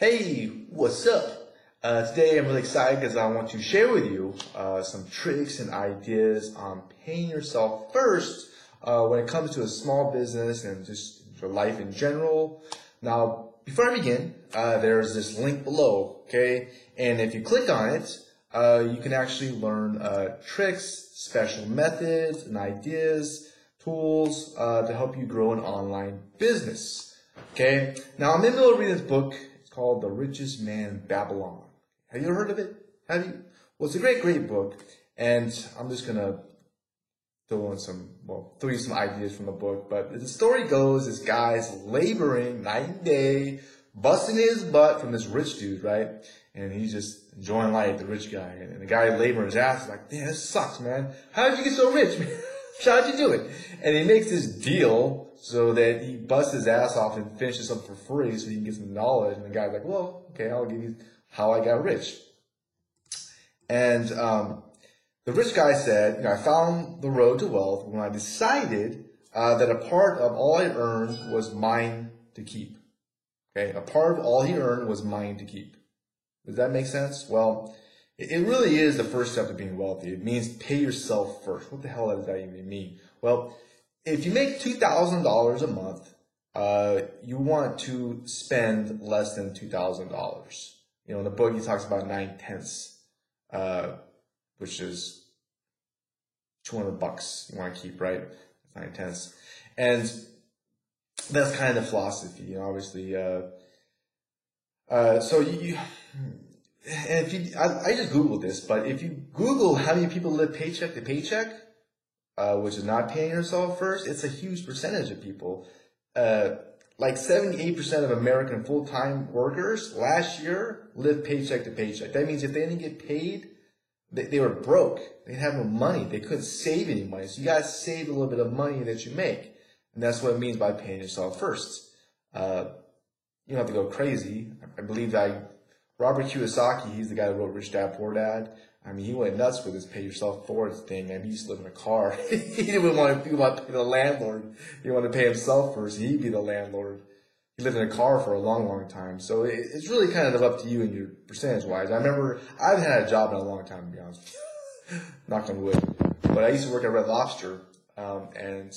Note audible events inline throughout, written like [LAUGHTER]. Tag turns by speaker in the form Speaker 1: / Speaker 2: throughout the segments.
Speaker 1: Hey, what's up? Uh, today I'm really excited because I want to share with you uh, some tricks and ideas on paying yourself first uh, when it comes to a small business and just your life in general. Now, before I begin, uh, there's this link below, okay? And if you click on it, uh, you can actually learn uh, tricks, special methods, and ideas, tools to help you grow an online business. Okay? Now, I'm in the middle of reading this book called The Richest Man in Babylon. Have you heard of it? Have you? Well, it's a great, great book, and I'm just gonna throw in some, well, throw you some ideas from the book. But the story goes, this guy's laboring night and day, busting his butt from this rich dude, right? And he's just enjoying life, the rich guy. And the guy laboring his ass is like, damn, this sucks, man. How did you get so rich, [LAUGHS] man? How'd you do it? And he makes this deal so that he busts his ass off and finishes something for free so he can get some knowledge. And the guy's like, well, okay, I'll give you how I got rich. And um, the rich guy said, you know, I found the road to wealth when I decided uh, that a part of all I earned was mine to keep. Okay, a part of all he earned was mine to keep. Does that make sense? Well, it really is the first step to being wealthy. It means pay yourself first. What the hell does that even mean? Well, if you make $2,000 a month, uh, you want to spend less than $2,000. You know, in the book, he talks about nine tenths, uh, which is 200 bucks you want to keep, right? Nine tenths. And that's kind of the philosophy, you know, obviously. Uh, uh, so you, you, and if you, I, I just Googled this, but if you Google how many people live paycheck to paycheck, uh, which is not paying yourself first, it's a huge percentage of people. Uh, like 78% of American full-time workers last year lived paycheck to paycheck. That means if they didn't get paid, they, they were broke. They didn't have no money. They couldn't save any money. So you gotta save a little bit of money that you make. And that's what it means by paying yourself first. Uh, you don't have to go crazy. I believe that Robert Kiyosaki, he's the guy who wrote Rich Dad Poor Dad. I mean, he went nuts with his pay yourself forward thing. I mean, he used to live in a car. [LAUGHS] he didn't want to, to pay the landlord. He wanted to pay himself first. He'd be the landlord. He lived in a car for a long, long time. So it, it's really kind of up to you and your percentage wise. I remember I haven't had a job in a long time, to be honest. [LAUGHS] Knock on wood. But I used to work at Red Lobster, um, and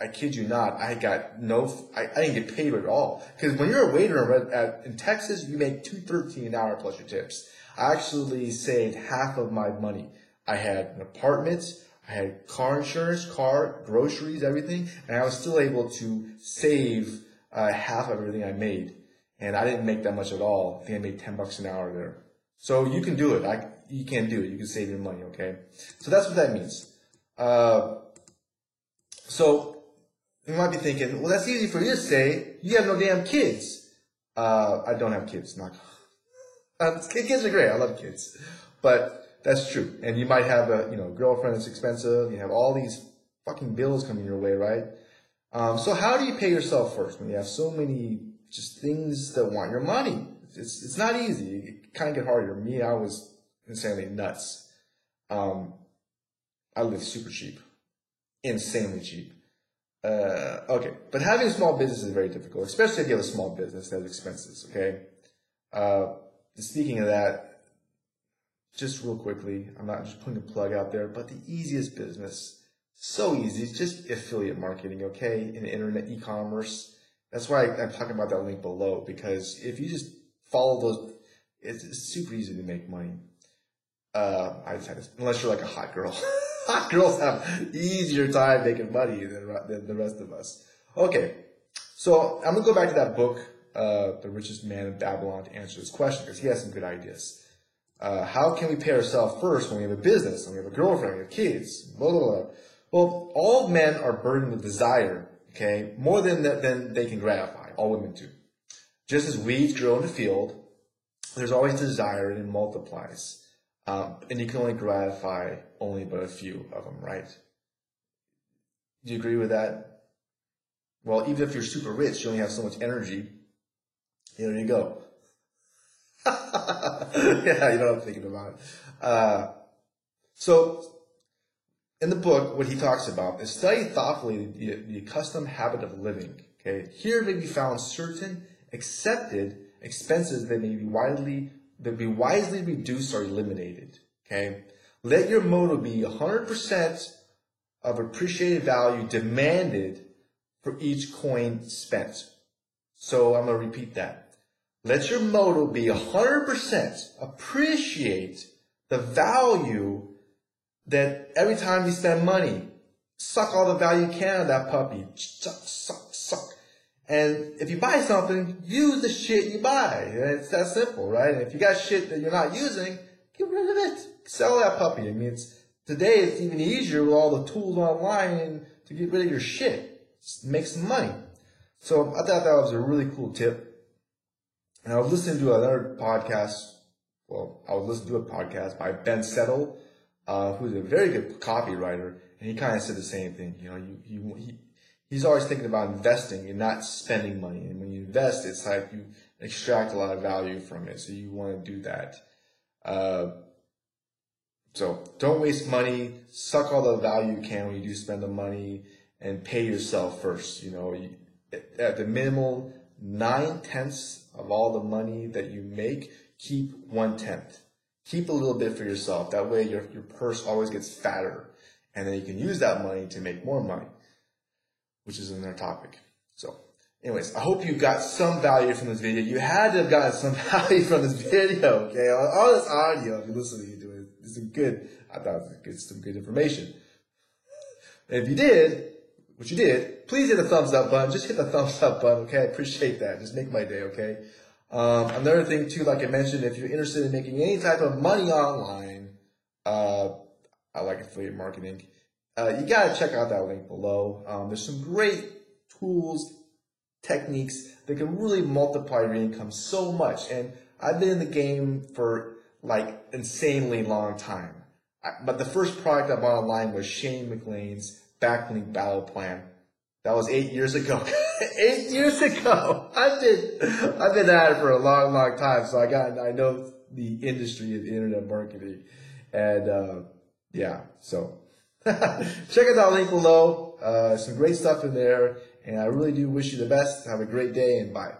Speaker 1: I kid you not, I got no, I, I didn't get paid at all. Because when you're a waiter in, at, in Texas, you make two thirteen an hour plus your tips. I actually saved half of my money. I had an apartment, I had car insurance, car, groceries, everything, and I was still able to save uh, half of everything I made. And I didn't make that much at all. I think I made 10 bucks an hour there. So you can do it. I, you can do it. You can save your money, okay? So that's what that means. Uh, so you might be thinking, well, that's easy for you to say. You have no damn kids. Uh, I don't have kids. Not [LAUGHS] um, kids are great. I love kids, but that's true. And you might have a you know girlfriend that's expensive. You have all these fucking bills coming your way, right? Um, so how do you pay yourself first when you have so many just things that want your money? It's it's not easy. It kind of get harder. Me, I was insanely nuts. Um, I live super cheap, insanely cheap. Uh, okay, but having a small business is very difficult, especially if you have a small business that has expenses. Okay. Uh, speaking of that, just real quickly, I'm not just putting a plug out there, but the easiest business, so easy, it's just affiliate marketing, okay, in internet e-commerce. That's why I, am talking about that link below because if you just follow those, it's, it's super easy to make money. Uh, I just had to, unless you're like a hot girl. [LAUGHS] [LAUGHS] girls have easier time making money than, than the rest of us. Okay, so I'm gonna go back to that book uh, the richest man in Babylon to answer this question because he has some good ideas. Uh, how can we pay ourselves first when we have a business, when we have a girlfriend, we have kids, blah, blah, blah. Well, all men are burdened with desire, okay, more than, than they can gratify. All women do. Just as weeds grow in the field, there's always desire and it multiplies. Um, and you can only gratify only but a few of them, right? Do you agree with that? Well, even if you're super rich, you only have so much energy here you go. [LAUGHS] yeah, you know what I'm thinking about. Uh, so, in the book, what he talks about is study thoughtfully the, the custom habit of living. Okay, here may be found certain accepted expenses that may be widely that be wisely reduced or eliminated. Okay, let your motto be 100% of appreciated value demanded for each coin spent. So I'm gonna repeat that. Let your motto be 100% appreciate the value that every time you spend money, suck all the value you can of that puppy. Suck, suck. And if you buy something, use the shit you buy. It's that simple, right? And if you got shit that you're not using, get rid of it. Sell that puppy. I mean, it's, today it's even easier with all the tools online to get rid of your shit. Just make some money. So I thought that was a really cool tip. And I was listening to another podcast. Well, I was listening to a podcast by Ben Settle, uh, who's a very good copywriter, and he kind of said the same thing. You know, you, he, he's always thinking about investing and not spending money. And when you invest, it's like you extract a lot of value from it. So you want to do that. Uh, so don't waste money. Suck all the value you can when you do spend the money and pay yourself first. You know, you, at the minimal nine tenths of all the money that you make, keep one tenth. Keep a little bit for yourself. That way your, your purse always gets fatter. And then you can use that money to make more money, which is another topic. So anyways, I hope you got some value from this video. You had to have gotten some [LAUGHS] value from this video, okay? All, this audio, if you're listening to it, it, some good, I thought it was some good information. And if you did, which you did, please hit the thumbs up button. Just hit the thumbs up button, okay? I appreciate that. Just make my day, okay? Um, another thing too, like I mentioned, if you're interested in making any type of money online, uh, I like affiliate marketing. Uh, you gotta check out that link below. Um, there's some great tools, techniques that can really multiply your income so much. And I've been in the game for like insanely long time. I, but the first product I bought online was Shane McLean's backlink battle plan. That was eight years ago. [LAUGHS] eight years ago. I've been, I've been at it for a long, long time. So I got, I know the industry of internet marketing. And, uh, yeah, so [LAUGHS] check out that link below. Uh, some great stuff in there. And I really do wish you the best. Have a great day and bye.